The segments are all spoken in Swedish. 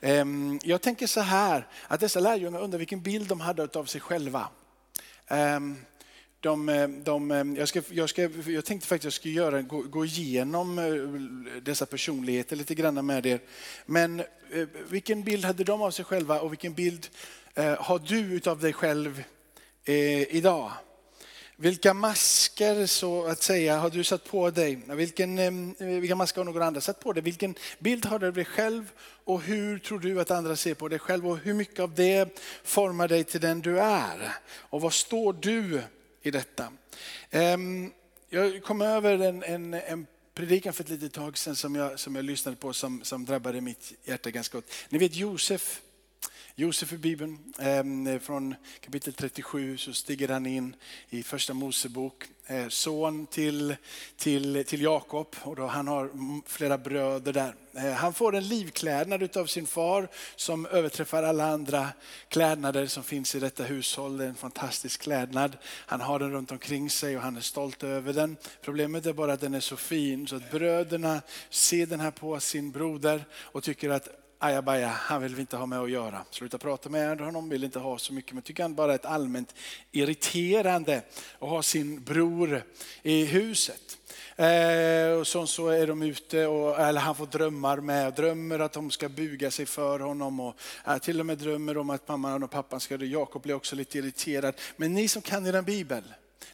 Ehm, jag tänker så här, att dessa lärjungar undrar vilken bild de hade av sig själva. Ehm, de, ehm, de, jag, ska, jag, ska, jag tänkte faktiskt att jag skulle göra, gå, gå igenom eh, dessa personligheter lite grann med er. Men eh, vilken bild hade de av sig själva och vilken bild eh, har du av dig själv idag? Vilka masker så att säga har du satt på dig? Vilken, eh, vilka masker har någon annan satt på dig? Vilken bild har du av dig själv och hur tror du att andra ser på dig själv? Och hur mycket av det formar dig till den du är? Och vad står du i detta? Ehm, jag kom över en, en, en predikan för ett litet tag sedan som jag, som jag lyssnade på som, som drabbade mitt hjärta ganska gott. Ni vet Josef Josef i Bibeln, ehm, från kapitel 37 så stiger han in i första Mosebok. Eh, son till, till, till Jakob och då han har flera bröder där. Eh, han får en livklädnad av sin far som överträffar alla andra klädnader som finns i detta hushåll. Det är en fantastisk klädnad. Han har den runt omkring sig och han är stolt över den. Problemet är bara att den är så fin så att bröderna ser den här på sin broder och tycker att ajabaja, han vill vi inte ha med att göra. Sluta prata med honom, vill inte ha så mycket. Men tycker han bara är ett allmänt irriterande att ha sin bror i huset. Eh, och så, så är de ute, och, eller han får drömmar med, drömmer att de ska buga sig för honom och eh, till och med drömmer om att mamman och pappan ska dö. Jakob blir också lite irriterad. Men ni som kan er bibel,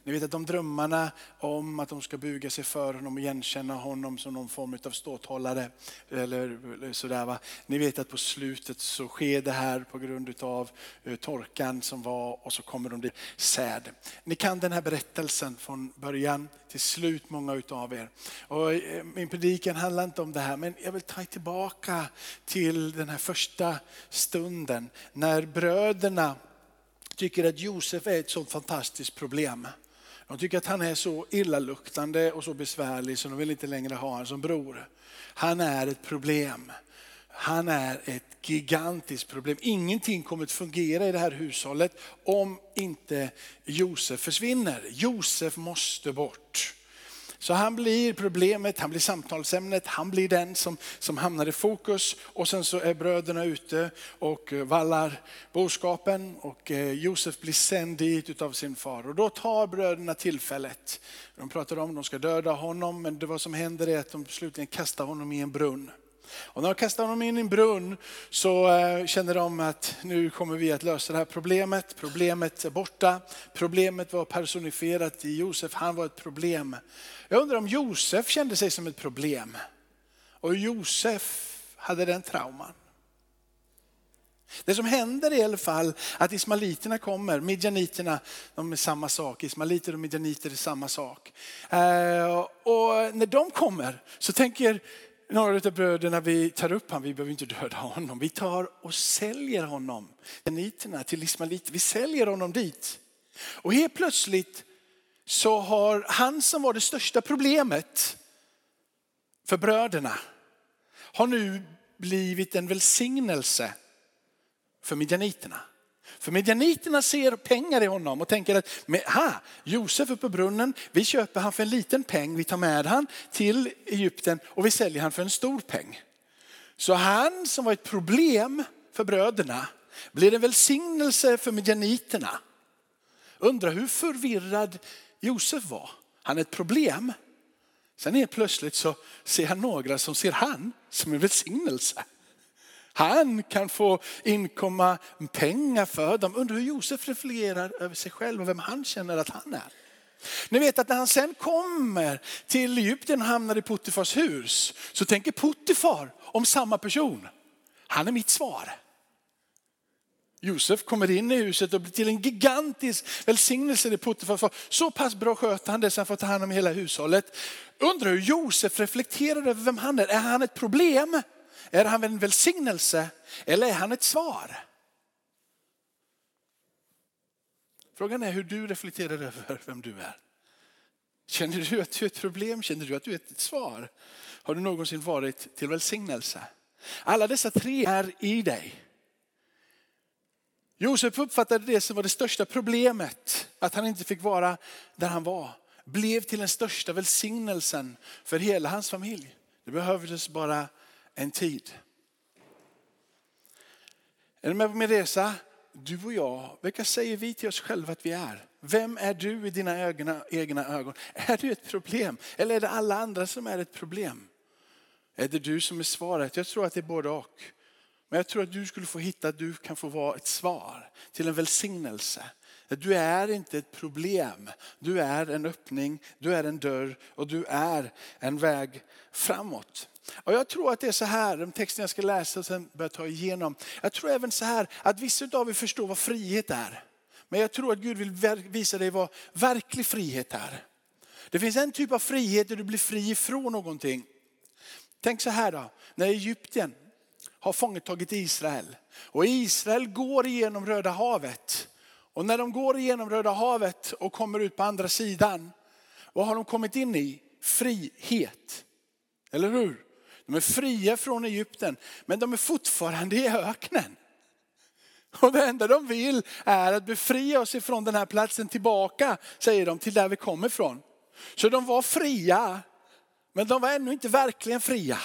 ni vet att de drömmarna om att de ska buga sig för honom och igenkänna honom som någon form av ståthållare. Eller sådär, va? Ni vet att på slutet så sker det här på grund av eh, torkan som var och så kommer de dit säd. Ni kan den här berättelsen från början till slut många utav er. Och eh, min predikan handlar inte om det här men jag vill ta tillbaka till den här första stunden när bröderna tycker att Josef är ett sånt fantastiskt problem. De tycker att han är så illaluktande och så besvärlig så de vill inte längre ha honom som bror. Han är ett problem. Han är ett gigantiskt problem. Ingenting kommer att fungera i det här hushållet om inte Josef försvinner. Josef måste bort. Så han blir problemet, han blir samtalsämnet, han blir den som, som hamnar i fokus. Och sen så är bröderna ute och eh, vallar boskapen och eh, Josef blir sänd dit utav sin far. Och då tar bröderna tillfället. De pratar om att de ska döda honom, men det vad som händer är att de slutligen kastar honom i en brunn. Och när de kastar honom in i en brunn så kände känner de att nu kommer vi att lösa det här problemet. Problemet är borta. Problemet var personifierat i Josef, han var ett problem. Jag undrar om Josef kände sig som ett problem. Och Josef hade den trauman. Det som händer är i alla fall att ismaliterna kommer, midjaniterna, de är samma sak. Ismaliter och midjaniter är samma sak. Eh, och när de kommer så tänker några av bröderna, vi tar upp honom, vi behöver inte döda honom. Vi tar och säljer honom, till ismaeliter. Vi säljer honom dit. Och helt plötsligt så har han som var det största problemet för bröderna har nu blivit en välsignelse för midjaniterna. För midjaniterna ser pengar i honom och tänker att ha, Josef uppe på brunnen, vi köper han för en liten peng, vi tar med han till Egypten och vi säljer han för en stor peng. Så han som var ett problem för bröderna blir en välsignelse för midjaniterna. Undrar hur förvirrad Josef var. Han är ett problem. Sen är plötsligt så ser han några som ser han som en välsignelse. Han kan få inkomma pengar för dem. Undrar hur Josef reflekterar över sig själv och vem han känner att han är. Ni vet att när han sen kommer till Egypten och hamnar i Puttifars hus så tänker Puttifar om samma person. Han är mitt svar. Josef kommer in i huset och blir till en gigantisk välsignelse i Puttifar. Så pass bra sköter han det så han får ta hand om hela hushållet. Undrar hur Josef reflekterar över vem han är. Är han ett problem? Är han en välsignelse? Eller är han ett svar? Frågan är hur du reflekterar över vem du är. Känner du att du är ett problem? Känner du att du är ett svar? Har du någonsin varit till välsignelse? Alla dessa tre är i dig. Josef uppfattade det som var det största problemet, att han inte fick vara där han var. Blev till den största välsignelsen för hela hans familj. Det behövdes bara en tid. Är du med på min resa? Du och jag, vilka säger vi till oss själva att vi är? Vem är du i dina egna, egna ögon? Är du ett problem? Eller är det alla andra som är ett problem? Är det du som är svaret? Jag tror att det är både och. Men jag tror att du skulle få hitta att du kan få vara ett svar till en välsignelse. Du är inte ett problem. Du är en öppning, du är en dörr och du är en väg framåt. Och jag tror att det är så här, de texten jag ska läsa och sen börja ta igenom. Jag tror även så här att vissa av er förstår vad frihet är. Men jag tror att Gud vill visa dig vad verklig frihet är. Det finns en typ av frihet där du blir fri ifrån någonting. Tänk så här då, när Egypten har fångetagit Israel och Israel går igenom Röda havet. Och när de går igenom Röda havet och kommer ut på andra sidan, vad har de kommit in i? Frihet. Eller hur? De är fria från Egypten, men de är fortfarande i öknen. Och det enda de vill är att befria oss ifrån den här platsen tillbaka, säger de, till där vi kommer ifrån. Så de var fria, men de var ännu inte verkligen fria.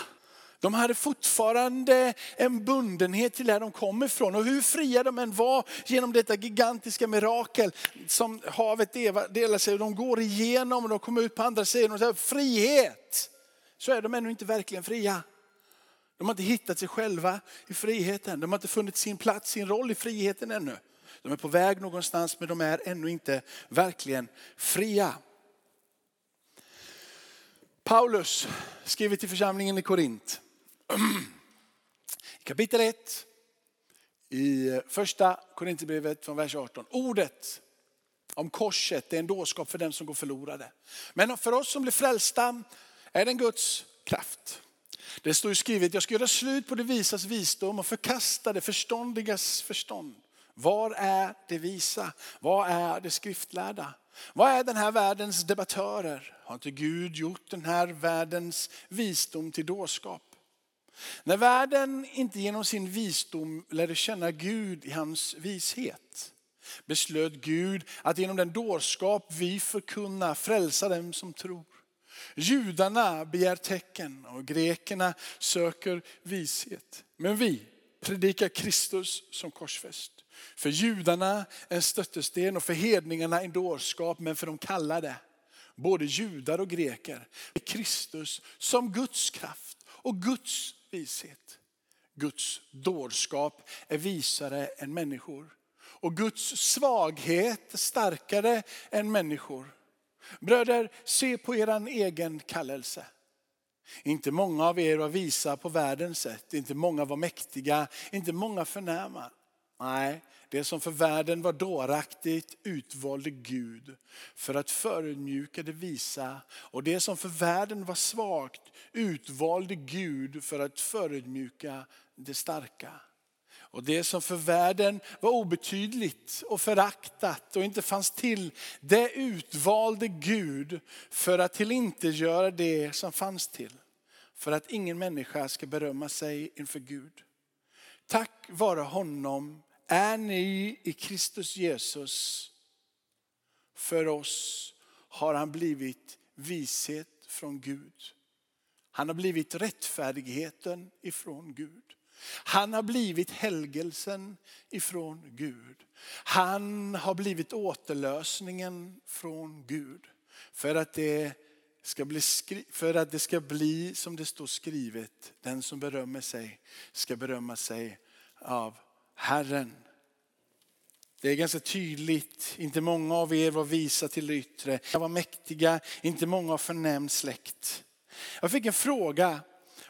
De hade fortfarande en bundenhet till där de kom ifrån. Och hur fria de än var genom detta gigantiska mirakel som havet delar sig och de går igenom och de kommer ut på andra sidan och säger frihet. Så är de ännu inte verkligen fria. De har inte hittat sig själva i friheten. De har inte funnit sin plats, sin roll i friheten ännu. De är på väg någonstans men de är ännu inte verkligen fria. Paulus skriver till församlingen i Korint. I kapitel 1 i första Korinthierbrevet från vers 18. Ordet om korset är en dårskap för dem som går förlorade. Men för oss som blir frälsta är den Guds kraft. Det står skrivet, jag ska göra slut på det visas visdom och förkasta det förståndigas förstånd. Var är det visa? Vad är det skriftlärda? Vad är den här världens debattörer? Har inte Gud gjort den här världens visdom till dårskap? När världen inte genom sin visdom lärde känna Gud i hans vishet beslöt Gud att genom den dårskap vi förkunna frälsa dem som tror. Judarna begär tecken och grekerna söker vishet. Men vi predikar Kristus som korsfäst. För judarna en stöttesten och för hedningarna en dårskap, men för de kallade, både judar och greker, Kristus som Guds kraft och Guds vishet. Guds dårskap är visare än människor. Och Guds svaghet är starkare än människor. Bröder, se på er egen kallelse. Inte många av er var visa på världens sätt, inte många var mäktiga, inte många förnäma. Nej, det som för världen var dåraktigt utvalde Gud för att förödmjuka det visa. Och det som för världen var svagt utvalde Gud för att förödmjuka det starka. Och det som för världen var obetydligt och föraktat och inte fanns till, det utvalde Gud för att tillintetgöra det som fanns till. För att ingen människa ska berömma sig inför Gud. Tack vare honom är ni i Kristus Jesus. För oss har han blivit vishet från Gud. Han har blivit rättfärdigheten ifrån Gud. Han har blivit helgelsen ifrån Gud. Han har blivit återlösningen från Gud. För att det ska bli, för att det ska bli som det står skrivet, den som berömmer sig ska berömma sig av Herren. Det är ganska tydligt, inte många av er var visa till det yttre. Jag var mäktiga, inte många av förnäm släkt. Jag fick en fråga,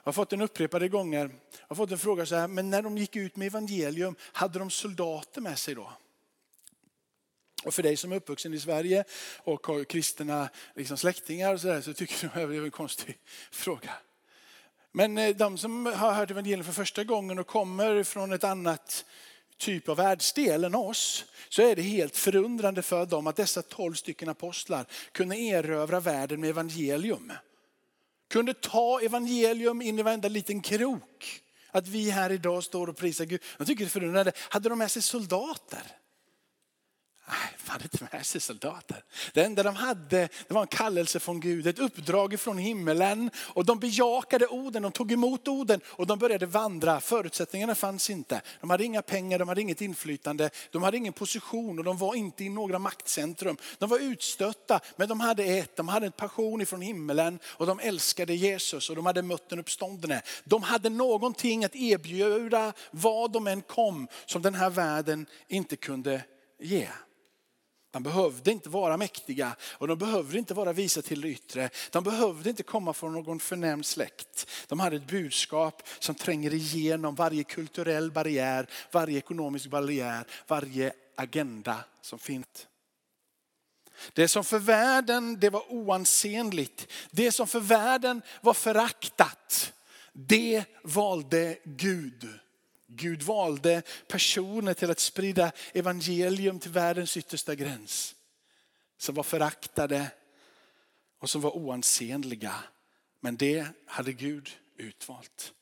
jag har fått den upprepade gånger. Jag har fått en fråga så här, men när de gick ut med evangelium, hade de soldater med sig då? Och för dig som är uppvuxen i Sverige och har kristna liksom släktingar och så, där, så tycker du att det är en konstig fråga. Men eh, de som har hört evangelium för första gången och kommer från ett annat typ av världsdel än oss, så är det helt förundrande för dem att dessa tolv stycken apostlar kunde erövra världen med evangelium. Kunde ta evangelium in i varenda liten krok. Att vi här idag står och prisar Gud. Jag tycker det är förundrande. Hade de med sig soldater? Nej, de hade inte med sig soldater. Det enda de hade det var en kallelse från Gud, ett uppdrag från himmelen. Och de bejakade orden, de tog emot orden och de började vandra. Förutsättningarna fanns inte. De hade inga pengar, de hade inget inflytande, de hade ingen position och de var inte i några maktcentrum. De var utstötta, men de hade ett, de hade en passion ifrån himmelen och de älskade Jesus och de hade mött den uppståndne. De hade någonting att erbjuda vad de än kom som den här världen inte kunde ge. De behövde inte vara mäktiga och de behövde inte vara visa till det yttre. De behövde inte komma från någon förnäm släkt. De hade ett budskap som tränger igenom varje kulturell barriär, varje ekonomisk barriär, varje agenda som finns. Det som för världen det var oansenligt, det som för världen var föraktat, det valde Gud. Gud valde personer till att sprida evangelium till världens yttersta gräns. Som var föraktade och som var oansenliga. Men det hade Gud utvalt.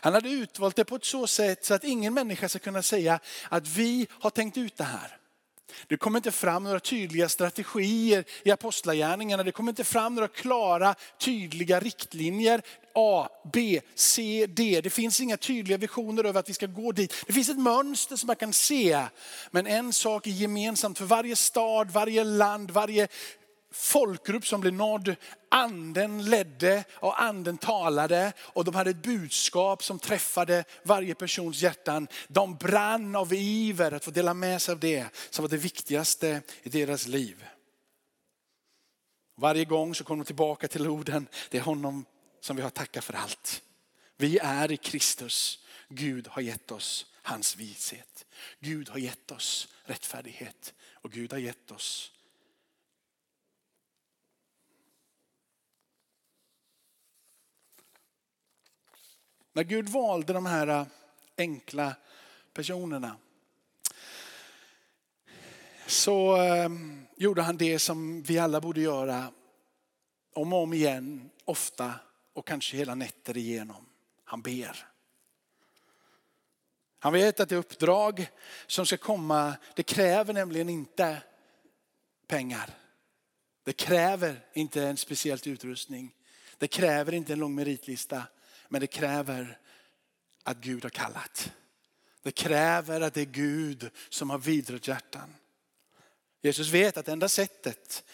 Han hade utvalt det på ett så sätt så att ingen människa ska kunna säga att vi har tänkt ut det här. Det kommer inte fram några tydliga strategier i apostlagärningarna. Det kommer inte fram några klara, tydliga riktlinjer. A, B, C, D. Det finns inga tydliga visioner över att vi ska gå dit. Det finns ett mönster som man kan se. Men en sak är gemensamt för varje stad, varje land, varje folkgrupp som blev nådd. Anden ledde och anden talade och de hade ett budskap som träffade varje persons hjärtan. De brann av iver att få dela med sig av det som var det viktigaste i deras liv. Varje gång så kommer de tillbaka till orden, det är honom som vi har tackat för allt. Vi är i Kristus. Gud har gett oss hans vishet. Gud har gett oss rättfärdighet och Gud har gett oss När Gud valde de här äh, enkla personerna så ähm, gjorde han det som vi alla borde göra om och om igen, ofta och kanske hela nätter igenom. Han ber. Han vet att det uppdrag som ska komma, det kräver nämligen inte pengar. Det kräver inte en speciell utrustning. Det kräver inte en lång meritlista. Men det kräver att Gud har kallat. Det kräver att det är Gud som har vidrört hjärtan. Jesus vet att enda sättet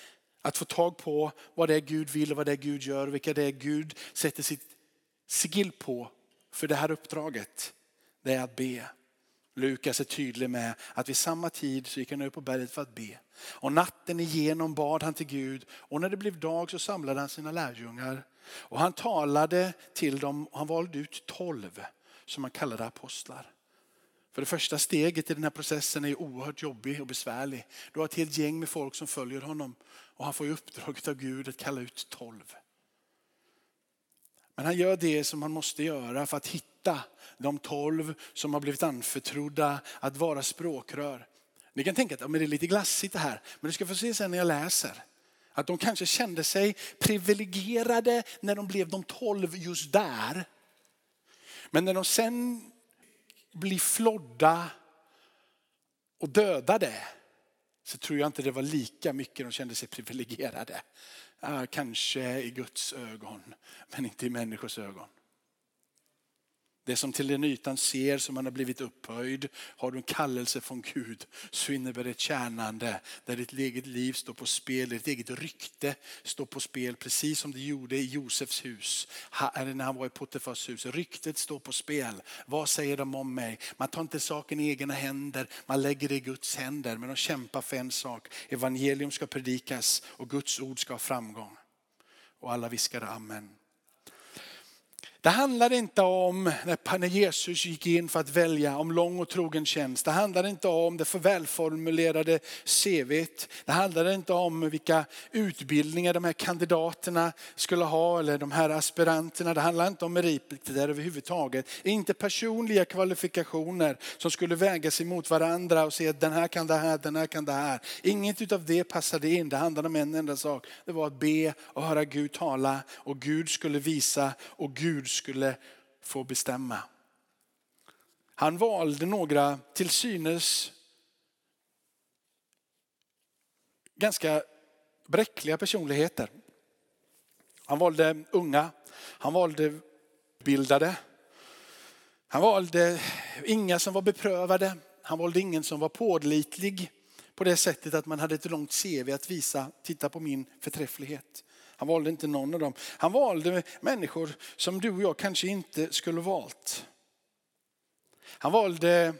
att få tag på vad det är Gud vill och vad det är Gud gör, vilka det är Gud sätter sitt sigill på för det här uppdraget, det är att be. Lukas är tydlig med att vid samma tid så gick han upp på berget för att be. Och natten igenom bad han till Gud och när det blev dag så samlade han sina lärjungar. Och han talade till dem och han valde ut tolv som han kallade apostlar. För det första steget i den här processen är oerhört jobbig och besvärlig. Du har ett helt gäng med folk som följer honom och han får i uppdraget av Gud att kalla ut tolv. Men han gör det som han måste göra för att hitta de tolv som har blivit anförtrodda att vara språkrör. Ni kan tänka att det är lite glassigt det här, men du ska få se sen när jag läser. Att de kanske kände sig privilegierade när de blev de tolv just där. Men när de sen blir flodda och dödade så tror jag inte det var lika mycket de kände sig privilegierade. Kanske i Guds ögon, men inte i människors ögon. Det som till den ytan ser som man har blivit upphöjd, har du en kallelse från Gud så innebär det ett tjänande där ditt eget liv står på spel, ditt eget rykte står på spel precis som det gjorde i Josefs hus, eller när han var i Potifars hus. Ryktet står på spel. Vad säger de om mig? Man tar inte saken i egna händer, man lägger det i Guds händer. Men de kämpar för en sak, evangelium ska predikas och Guds ord ska ha framgång. Och alla viskade amen. Det handlar inte om när Jesus gick in för att välja om lång och trogen tjänst. Det handlar inte om det för välformulerade CVt. Det handlar inte om vilka utbildningar de här kandidaterna skulle ha eller de här aspiranterna. Det handlar inte om meriter överhuvudtaget. Inte personliga kvalifikationer som skulle vägas emot varandra och se att den här kan det här, den här kan det här. Inget av det passade in. Det handlade om en enda sak. Det var att be och höra Gud tala och Gud skulle visa och Gud skulle få bestämma. Han valde några till synes ganska bräckliga personligheter. Han valde unga, han valde bildade, Han valde inga som var beprövade, han valde ingen som var pålitlig på det sättet att man hade ett långt CV att visa, titta på min förträfflighet. Han valde inte någon av dem. Han valde människor som du och jag kanske inte skulle valt. Han valde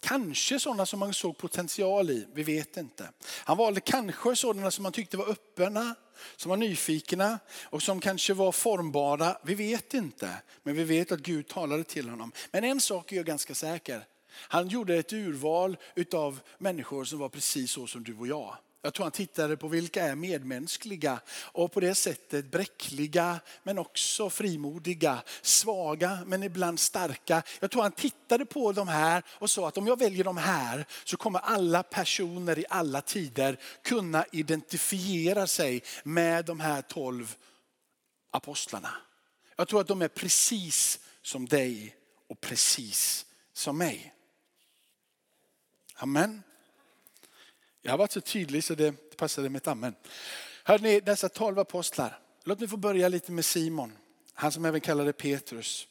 kanske sådana som man såg potential i, vi vet inte. Han valde kanske sådana som man tyckte var öppna, som var nyfikna och som kanske var formbara. Vi vet inte, men vi vet att Gud talade till honom. Men en sak är jag ganska säker. Han gjorde ett urval av människor som var precis så som du och jag. Jag tror han tittade på vilka är medmänskliga och på det sättet bräckliga men också frimodiga, svaga men ibland starka. Jag tror han tittade på de här och sa att om jag väljer de här så kommer alla personer i alla tider kunna identifiera sig med de här tolv apostlarna. Jag tror att de är precis som dig och precis som mig. Amen. Jag har varit så tydlig så det passade med ett amen. Hörrni, dessa tolv apostlar. Låt mig få börja lite med Simon. Han som även kallade Petrus.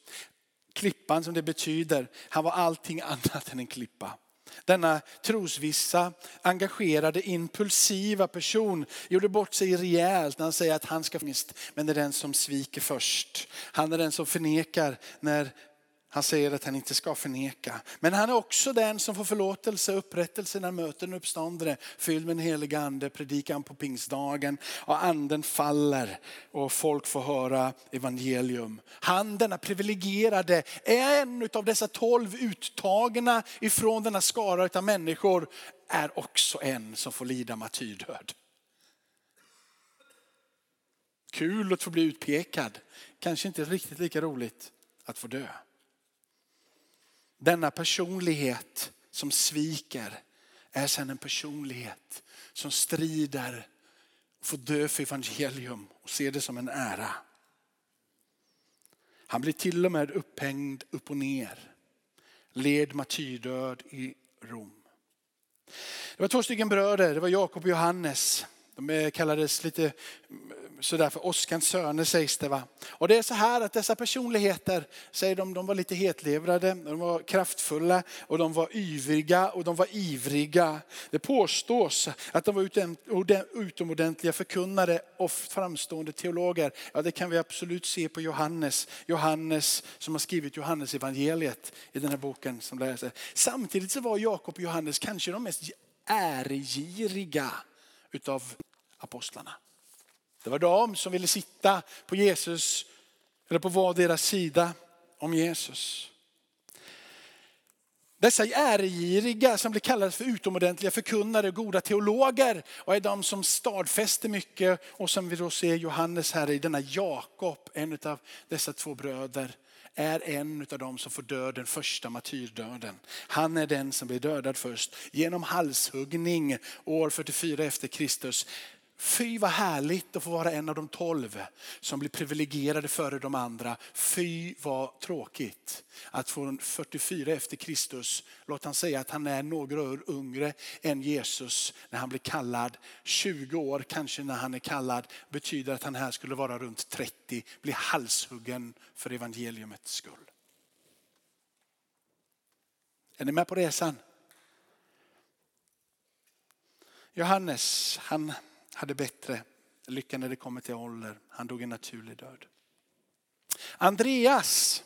Klippan som det betyder, han var allting annat än en klippa. Denna trosvissa, engagerade, impulsiva person gjorde bort sig rejält när han säger att han ska finnas, men är den som sviker först. Han är den som förnekar när han säger att han inte ska förneka. Men han är också den som får förlåtelse och upprättelse när han möter den uppståndare. Fylld med den helige ande, predikan på pingstdagen och anden faller och folk får höra evangelium. Han, denna privilegierade, är en av dessa tolv uttagna ifrån denna skara av människor, är också en som får lida martyrdöd. Kul att få bli utpekad, kanske inte riktigt lika roligt att få dö. Denna personlighet som sviker är sedan en personlighet som strider och får dö för evangelium och ser det som en ära. Han blir till och med upphängd upp och ner. Led martyrdöd i Rom. Det var två stycken bröder, det var Jakob och Johannes. De eh, kallades lite sådär för Oskans söner sägs det. Va? Och det är så här att dessa personligheter, säger de, de var lite hetlevrade, de var kraftfulla och de var yviga och de var ivriga. Det påstås att de var utomordentliga förkunnare och framstående teologer. Ja, det kan vi absolut se på Johannes. Johannes som har skrivit Johannes evangeliet i den här boken som läser. Samtidigt så var Jakob och Johannes kanske de mest ärgiriga utav apostlarna. Det var de som ville sitta på Jesus, eller på var deras sida om Jesus. Dessa äregiriga som blir kallade för utomordentliga förkunnare, goda teologer och är de som stadfäster mycket och som vi då ser Johannes här i denna Jakob, en av dessa två bröder är en av dem som får dö den första martyrdöden. Han är den som blir dödad först genom halshuggning år 44 efter Kristus. Fy vad härligt att få vara en av de tolv som blir privilegierade före de andra. Fy vad tråkigt att från 44 efter Kristus, låt han säga att han är några år yngre än Jesus när han blir kallad. 20 år kanske när han är kallad betyder att han här skulle vara runt 30, bli halshuggen för evangeliumets skull. Är ni med på resan? Johannes, han hade bättre lycka när det kommer till ålder. Han dog en naturlig död. Andreas,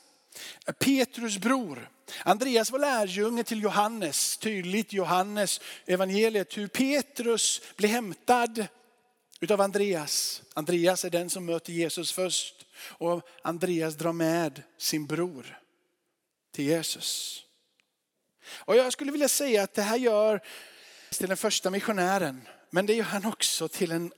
Petrus bror. Andreas var lärjunge till Johannes, tydligt Johannes evangeliet hur Petrus blir hämtad utav Andreas. Andreas är den som möter Jesus först och Andreas drar med sin bror till Jesus. Och jag skulle vilja säga att det här gör till den första missionären men det gör han också till en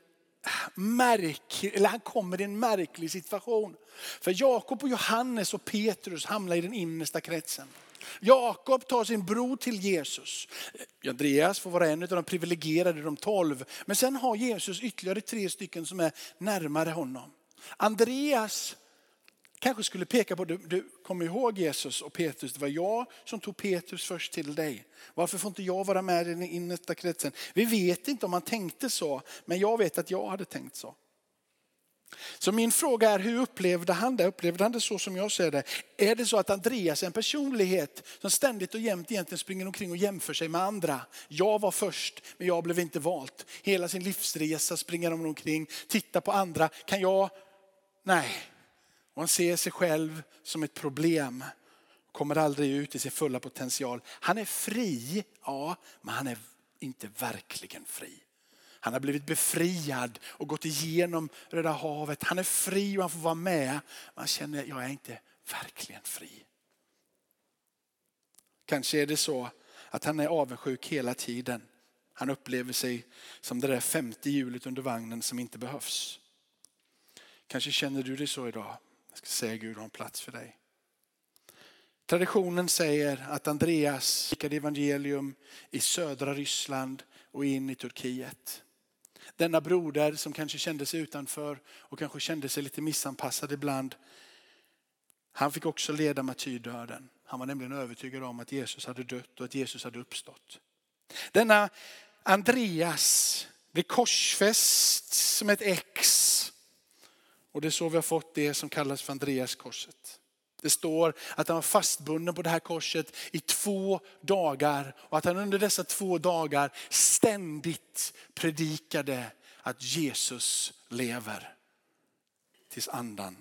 märklig, eller han kommer i en märklig situation. För Jakob och Johannes och Petrus hamnar i den innersta kretsen. Jakob tar sin bror till Jesus. Andreas får vara en av de privilegierade, de tolv. Men sen har Jesus ytterligare tre stycken som är närmare honom. Andreas kanske skulle peka på, du, du kommer ihåg Jesus och Petrus, det var jag som tog Petrus först till dig. Varför får inte jag vara med i den innersta kretsen? Vi vet inte om han tänkte så, men jag vet att jag hade tänkt så. Så min fråga är, hur upplevde han det? Upplevde han det så som jag ser det? Är det så att Andreas är en personlighet som ständigt och jämt egentligen springer omkring och jämför sig med andra? Jag var först, men jag blev inte valt. Hela sin livsresa springer han omkring, tittar på andra. Kan jag? Nej. Och han ser sig själv som ett problem. Kommer aldrig ut i sin fulla potential. Han är fri, ja, men han är inte verkligen fri. Han har blivit befriad och gått igenom Röda havet. Han är fri och han får vara med. Man känner, jag är inte verkligen fri. Kanske är det så att han är avundsjuk hela tiden. Han upplever sig som det där femte hjulet under vagnen som inte behövs. Kanske känner du det så idag. Jag ska säga Gud har en plats för dig. Traditionen säger att Andreas skickade evangelium i södra Ryssland och in i Turkiet. Denna broder som kanske kände sig utanför och kanske kände sig lite missanpassad ibland. Han fick också leda martyrdöden. Han var nämligen övertygad om att Jesus hade dött och att Jesus hade uppstått. Denna Andreas blev korsfäst som ett ex. Och det är så vi har fått det som kallas för Andreas korset. Det står att han var fastbunden på det här korset i två dagar och att han under dessa två dagar ständigt predikade att Jesus lever. Tills andan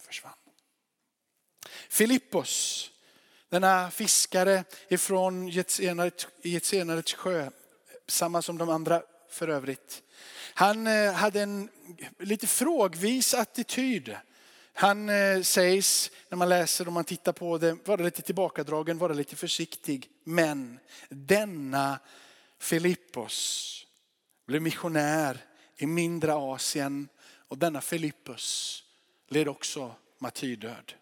försvann. Filippos, denna fiskare ifrån Getsenarets sjö, samma som de andra för övrigt. Han eh, hade en lite frågvis attityd han eh, sägs, när man läser och man tittar på det, vara lite tillbakadragen, vara lite försiktig. Men denna Filippos blev missionär i mindre Asien och denna Filippos led också martyrdöd.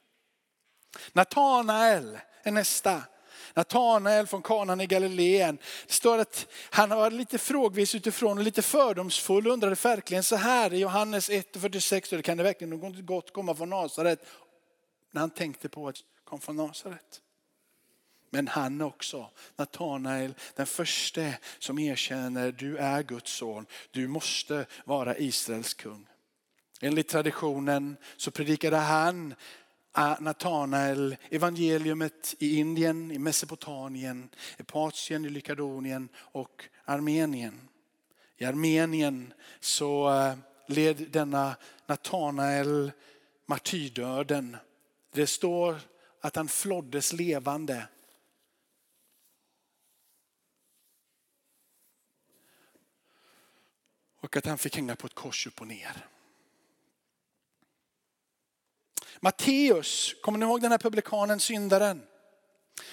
Natanael är nästa. Natanael från kanan i Galileen. Det står att han var lite frågvis utifrån och lite fördomsfull och undrade verkligen så här i Johannes 1.46, kan det verkligen något gott komma från Nasaret? När han tänkte på att kom från Nasaret. Men han också, Natanael, den första som erkänner du är Guds son. Du måste vara Israels kung. Enligt traditionen så predikade han Äh, Natanael evangeliumet i Indien, i Mesopotamien, i Patien, i Lykadonien och Armenien. I Armenien så äh, led denna Natanael martyrdöden. Det står att han floddes levande. Och att han fick hänga på ett kors upp och ner. Matteus, kommer ni ihåg den här publikanen, syndaren?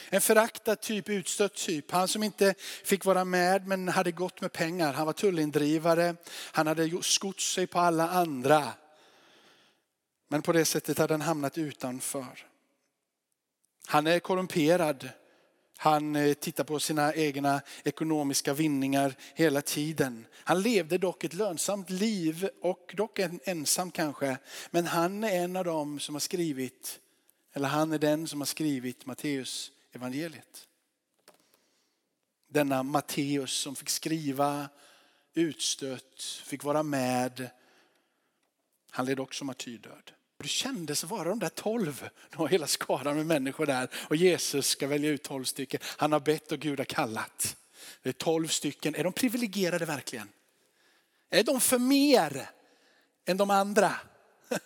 En föraktad typ, utstött typ. Han som inte fick vara med men hade gått med pengar. Han var tullindrivare, han hade skott sig på alla andra. Men på det sättet hade han hamnat utanför. Han är korrumperad. Han eh, tittar på sina egna ekonomiska vinningar hela tiden. Han levde dock ett lönsamt liv och dock en ensam kanske. Men han är en av dem som har skrivit, eller han är den som har skrivit Matteus evangeliet. Denna Matteus som fick skriva, utstött, fick vara med. Han led också martyrdöd. Det kändes vara de där tolv. De har hela skaran med människor där och Jesus ska välja ut tolv stycken. Han har bett och Gud har kallat. Det är tolv stycken. Är de privilegierade verkligen? Är de för mer än de andra?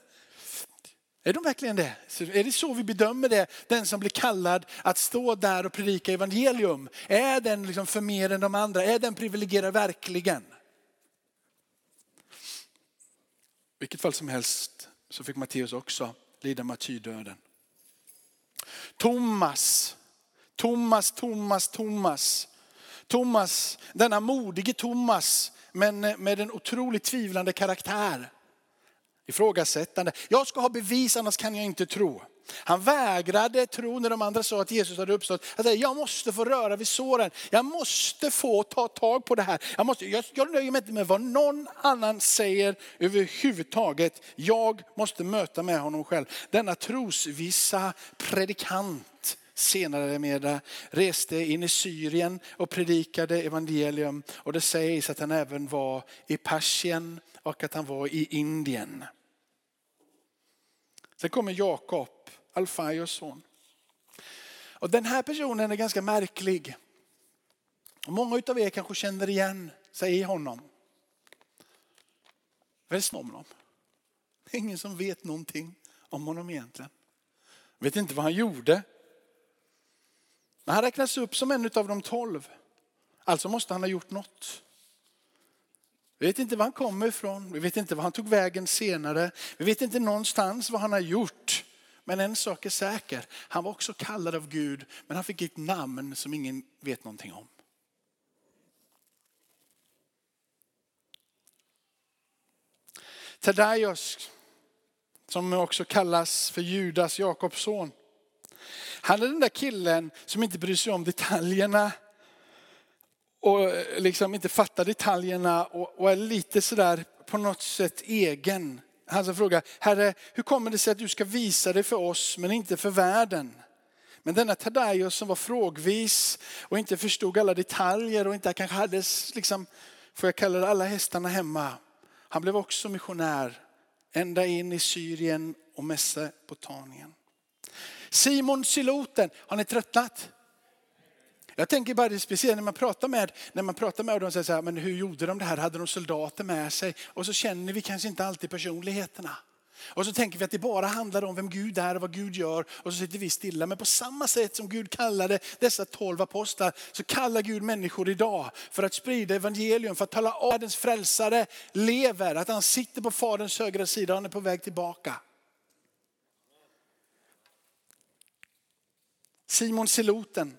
Är de verkligen det? Är det så vi bedömer det? Den som blir kallad att stå där och predika evangelium. Är den liksom för mer än de andra? Är den privilegierad verkligen? I vilket fall som helst så fick Matteus också lida martyrdöden. Thomas, Thomas, Thomas, Thomas. Thomas, denna modige Thomas, men med en otroligt tvivlande karaktär. Ifrågasättande. Jag ska ha bevis annars kan jag inte tro. Han vägrade tro när de andra sa att Jesus hade uppstått. Han sa, jag måste få röra vid såren. Jag måste få ta tag på det här. Jag, måste, jag, jag nöjer mig inte med vad någon annan säger överhuvudtaget. Jag måste möta med honom själv. Denna trosvissa predikant senare med reste in i Syrien och predikade evangelium. Och det sägs att han även var i Persien och att han var i Indien. Sen kommer Jakob, Alfaios son. Och den här personen är ganska märklig. Många av er kanske känner igen sig i honom. Väldigt om honom. Det är ingen som vet någonting om honom egentligen. Vet inte vad han gjorde. Men han räknas upp som en av de tolv. Alltså måste han ha gjort något. Vi vet inte var han kommer ifrån, vi vet inte var han tog vägen senare. Vi vet inte någonstans vad han har gjort. Men en sak är säker, han var också kallad av Gud, men han fick ett namn som ingen vet någonting om. Tadaios, som också kallas för Judas, Jakobs son. Han är den där killen som inte bryr sig om detaljerna och eh, liksom inte fattar detaljerna och, är lite sådär på något sätt egen. Han som frågar, Herre, hur kommer det sig att du ska visa dig för oss men inte för världen? Men denna Tadaios som var frågvis och inte förstod alla detaljer och inte kanske hade, liksom, får jag kalla det, alla hästarna hemma. Han blev också missionär ända in i Syrien och Mesopotamien. Simon Siloten, har ni tröttnat? Jag tänker bara det speciellt när man pratar med, när man pratar med dem och säger så här, men hur gjorde de det här? Hade de soldater med sig? Och så känner vi kanske inte alltid personligheterna. Och så tänker vi att det bara handlar om vem Gud är och vad Gud gör och så sitter vi stilla. Men på samma sätt som Gud kallade dessa tolv apostlar så kallar Gud människor idag för att sprida evangelium, för att tala om att världens frälsare lever, att han sitter på faderns högra sida och han är på väg tillbaka. Simon Siloten.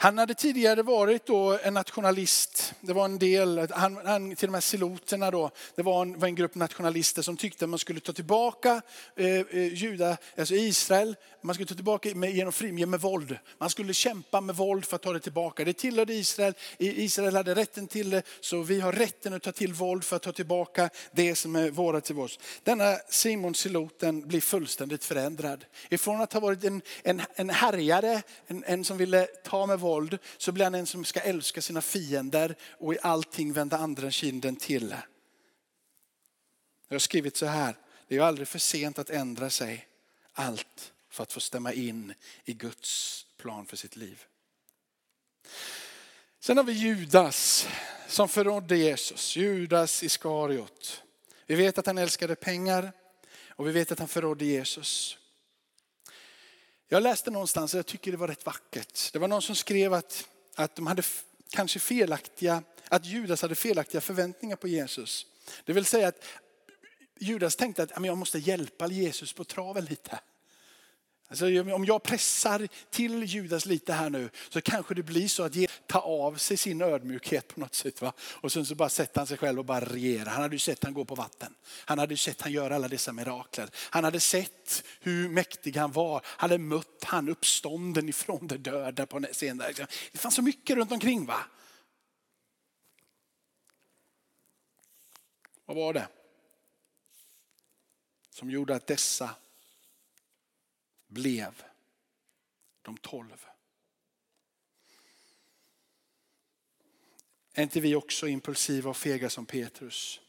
Han hade tidigare varit då en nationalist. Det var en del, han, han, till de här siloterna då, det var en, var en grupp nationalister som tyckte att man skulle ta tillbaka eh, eh, Juda, alltså Israel, man skulle ta tillbaka med, genom frimge med våld. Man skulle kämpa med våld för att ta det tillbaka. Det tillhörde Israel, Israel hade rätten till det, så vi har rätten att ta till våld för att ta tillbaka det som är våra till oss. Denna Simon Siloten blir fullständigt förändrad. Ifrån att ha varit en, en, en härjare, en, en som ville ta med våld, våld så blir han en som ska älska sina fiender och i allting vända andra kinden till. Jag har skrivit så här, det är aldrig för sent att ändra sig. Allt för att få stämma in i Guds plan för sitt liv. Sen har vi Judas som förrådde Jesus, Judas Iskariot. Vi vet att han älskade pengar och vi vet att han förrådde Jesus. Jag läste någonstans och jag tycker det var rätt vackert. Det var någon som skrev att, att de hade kanske felaktiga, att Judas hade felaktiga förväntningar på Jesus. Det vill säga att Judas tänkte att jag måste hjälpa Jesus på traven lite. Alltså, om jag pressar till Judas lite här nu så kanske det blir så att Jesus tar av sig sin ödmjukhet på något sätt. Va? Och sen så bara sätter han sig själv och bara regerar. Han hade ju sett han gå på vatten. Han hade sett han göra alla dessa mirakler. Han hade sett hur mäktig han var. Han hade mött han uppstånden ifrån de döda på scenen. Det fanns så mycket runt omkring va. Vad var det? Som gjorde att dessa blev de tolv. Är inte vi också impulsiva och fega som Petrus?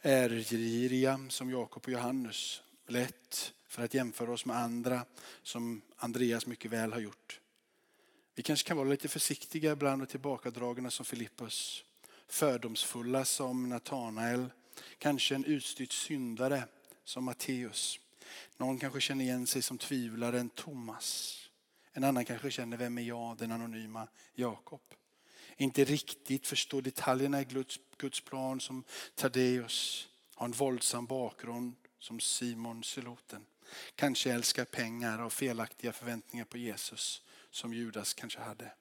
Ärgiriga som Jakob och Johannes. Lätt för att jämföra oss med andra som Andreas mycket väl har gjort. Vi kanske kan vara lite försiktiga ibland och tillbakadragna som Filippus. Fördomsfulla som Natanael. Kanske en utstyrt syndare som Matteus. Någon kanske känner igen sig som tvivlaren Thomas. En annan kanske känner, vem är jag? Den anonyma Jakob. Inte riktigt förstår detaljerna i Guds, Guds plan som Taddeus. Har en våldsam bakgrund som Simon Siloten. Kanske älskar pengar och felaktiga förväntningar på Jesus som Judas kanske hade.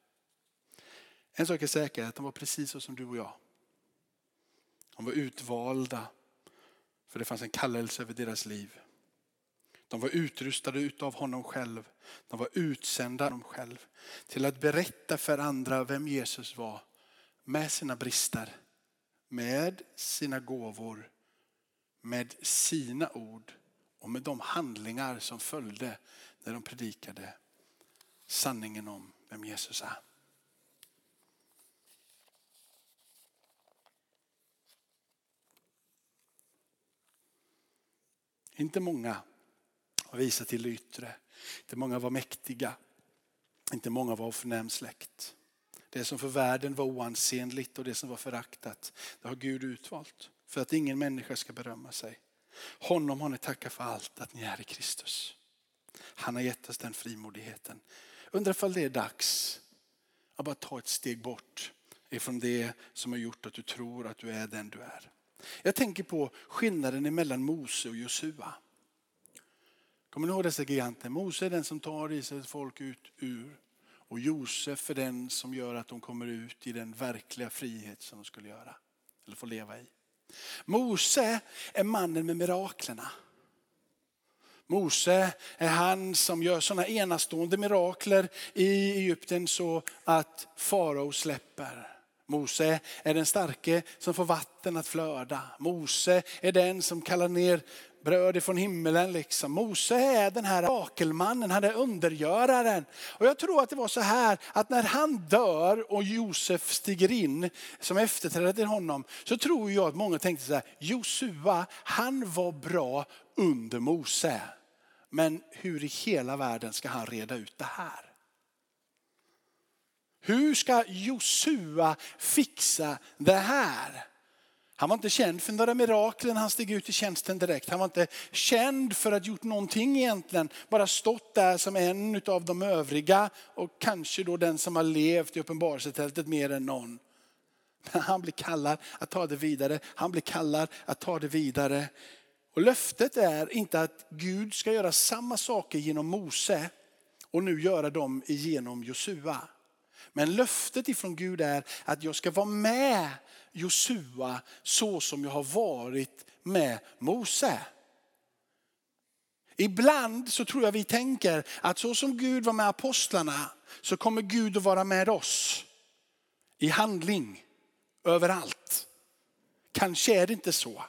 En sak är säker, att de var precis så som du och jag. De var utvalda för det fanns en kallelse över deras liv. De var utrustade utav honom själv. De var utsända av honom själv till att berätta för andra vem Jesus var. Med sina brister, med sina gåvor, med sina ord och med de handlingar som följde när de predikade sanningen om vem Jesus är. Inte många och visa till det yttre. Inte många var mäktiga. Inte många var av förnäm släkt. Det som för världen var oansenligt och det som var föraktat, det har Gud utvalt. För att ingen människa ska berömma sig. Honom har ni tackat för allt, att ni är i Kristus. Han har gett oss den frimodigheten. Undrar ifall det är dags att bara ta ett steg bort ifrån det som har gjort att du tror att du är den du är. Jag tänker på skillnaden mellan Mose och Josua. Kommer ni ihåg dessa giganter? Mose är den som tar Israels folk ut ur och Josef är den som gör att de kommer ut i den verkliga frihet som de skulle göra. Eller få leva i. Mose är mannen med miraklerna. Mose är han som gör sådana enastående mirakler i Egypten så att farao släpper. Mose är den starke som får vatten att flöda. Mose är den som kallar ner bröd ifrån himmelen. Liksom. Mose är den här Rakelmannen, han är undergöraren. Och jag tror att det var så här att när han dör och Josef stiger in som efterträdare till honom så tror jag att många tänkte så här, Josua han var bra under Mose. Men hur i hela världen ska han reda ut det här? Hur ska Josua fixa det här? Han var inte känd för några mirakler när han steg ut i tjänsten direkt. Han var inte känd för att ha gjort någonting egentligen. Bara stått där som en av de övriga och kanske då den som har levt i uppenbarelsetältet mer än någon. Men han blir kallad att ta det vidare. Han blir kallad att ta det vidare. Och löftet är inte att Gud ska göra samma saker genom Mose och nu göra dem genom Josua. Men löftet ifrån Gud är att jag ska vara med Josua så som jag har varit med Mose. Ibland så tror jag vi tänker att så som Gud var med apostlarna så kommer Gud att vara med oss i handling överallt. Kanske är det inte så.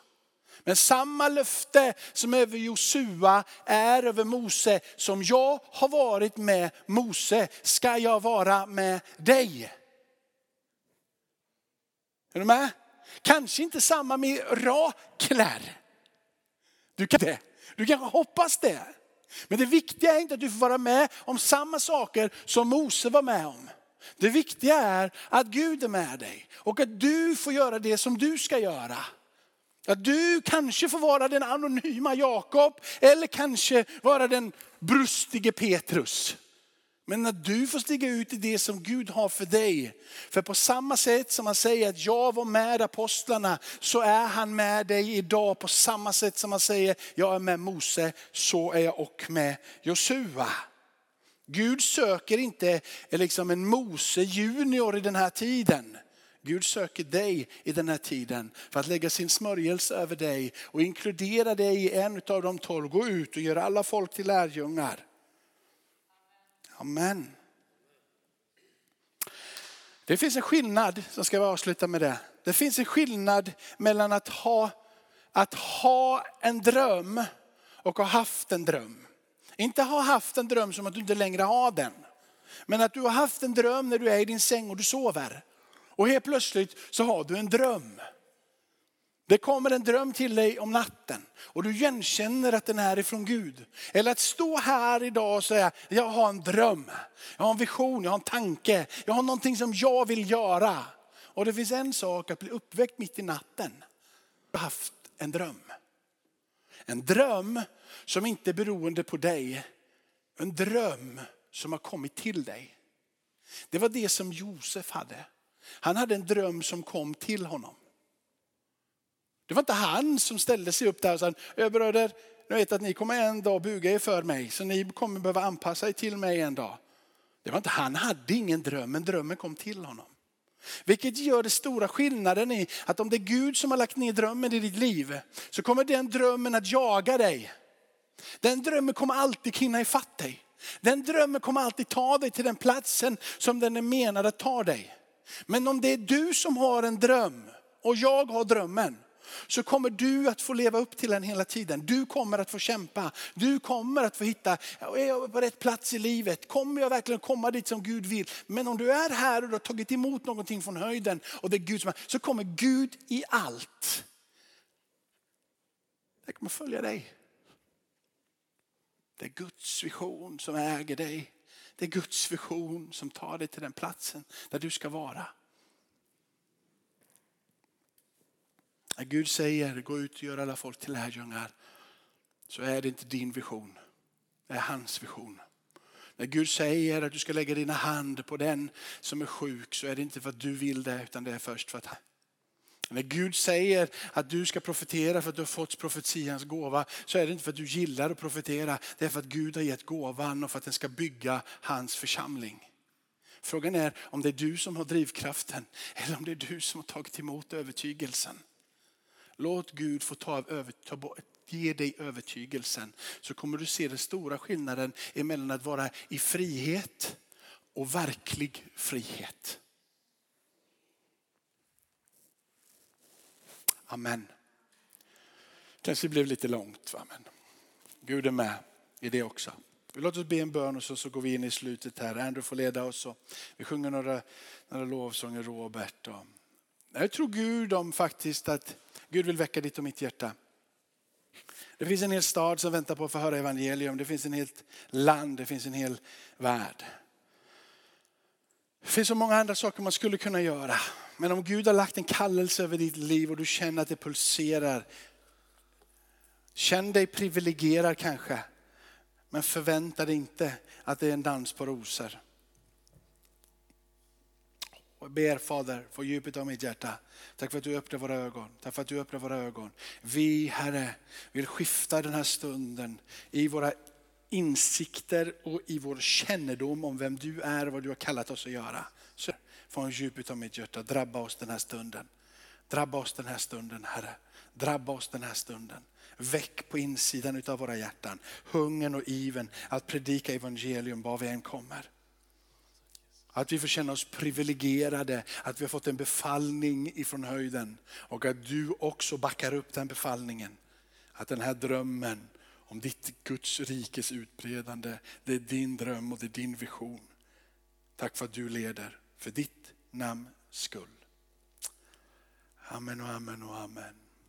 Men samma löfte som över Josua är över Mose, som jag har varit med Mose, ska jag vara med dig. Är du med? Kanske inte samma mirakler. Du kan det. Du kanske hoppas det. Men det viktiga är inte att du får vara med om samma saker som Mose var med om. Det viktiga är att Gud är med dig och att du får göra det som du ska göra. Att du kanske får vara den anonyma Jakob eller kanske vara den brustige Petrus. Men när du får stiga ut i det som Gud har för dig. För på samma sätt som han säger att jag var med apostlarna så är han med dig idag. På samma sätt som han säger jag är med Mose så är jag och med Josua. Gud söker inte eh, liksom en Mose junior i den här tiden. Gud söker dig i den här tiden för att lägga sin smörjelse över dig och inkludera dig i en av de tolv. Gå ut och gör alla folk till lärjungar. Amen. Det finns en skillnad, som ska vi avsluta med det. Det finns en skillnad mellan att ha, att ha en dröm och ha haft en dröm. Inte ha haft en dröm som att du inte längre har den. Men att du har haft en dröm när du är i din säng och du sover. Och helt plötsligt så har du en dröm. Det kommer en dröm till dig om natten och du igenkänner att den är ifrån Gud. Eller att stå här idag och säga, jag har en dröm, jag har en vision, jag har en tanke, jag har någonting som jag vill göra. Och det finns en sak att bli uppväckt mitt i natten. Du har haft en dröm. En dröm som inte är beroende på dig. En dröm som har kommit till dig. Det var det som Josef hade. Han hade en dröm som kom till honom. Det var inte han som ställde sig upp där och sa, bröder, jag vet att ni kommer en dag buga er för mig, så ni kommer behöva anpassa er till mig en dag. Det var inte, han hade ingen dröm, men drömmen kom till honom. Vilket gör den stora skillnaden i att om det är Gud som har lagt ner drömmen i ditt liv så kommer den drömmen att jaga dig. Den drömmen kommer alltid hinna ifatt dig. Den drömmen kommer alltid ta dig till den platsen som den är menad att ta dig. Men om det är du som har en dröm och jag har drömmen, så kommer du att få leva upp till den hela tiden. Du kommer att få kämpa. Du kommer att få hitta, är jag på rätt plats i livet? Kommer jag verkligen komma dit som Gud vill? Men om du är här och du har tagit emot någonting från höjden och det är Gud som är, så kommer Gud i allt. Det kommer följa dig. Det är Guds vision som äger dig. Det är Guds vision som tar dig till den platsen där du ska vara. När Gud säger gå ut och gör alla folk till lärjungar så är det inte din vision. Det är hans vision. När Gud säger att du ska lägga dina hand på den som är sjuk så är det inte för att du vill det utan det är först för att när Gud säger att du ska profetera för att du har fått profetians gåva så är det inte för att du gillar att profetera. Det är för att Gud har gett gåvan och för att den ska bygga hans församling. Frågan är om det är du som har drivkraften eller om det är du som har tagit emot övertygelsen. Låt Gud få ta, ta bort, ge dig övertygelsen så kommer du se den stora skillnaden mellan att vara i frihet och verklig frihet. Amen. Kanske blev lite långt, va? men Gud är med i det också. Låt oss be en bön och så, så går vi in i slutet här. Andrew får leda oss och vi sjunger några, några lovsånger, Robert. Och jag tror Gud om faktiskt att Gud vill väcka ditt och mitt hjärta. Det finns en hel stad som väntar på att få höra evangelium. Det finns en helt land, det finns en hel värld. Det finns så många andra saker man skulle kunna göra. Men om Gud har lagt en kallelse över ditt liv och du känner att det pulserar. Känn dig privilegierad kanske. Men förvänta dig inte att det är en dans på rosor. Jag ber Fader, få djupet av mitt hjärta. Tack för att du öppnar våra ögon. Tack för att du öppnar våra ögon. Vi Herre vill skifta den här stunden i våra insikter och i vår kännedom om vem du är och vad du har kallat oss att göra. Från djupet av mitt hjärta, drabba oss den här stunden. Drabba oss den här stunden Herre. Drabba oss den här stunden. Väck på insidan av våra hjärtan hungern och iven att predika evangelium var vi än kommer. Att vi får känna oss privilegierade, att vi har fått en befallning ifrån höjden och att du också backar upp den befallningen. Att den här drömmen om ditt Guds rikes utbredande, det är din dröm och det är din vision. Tack för att du leder, för ditt namns skull. Amen och amen och amen.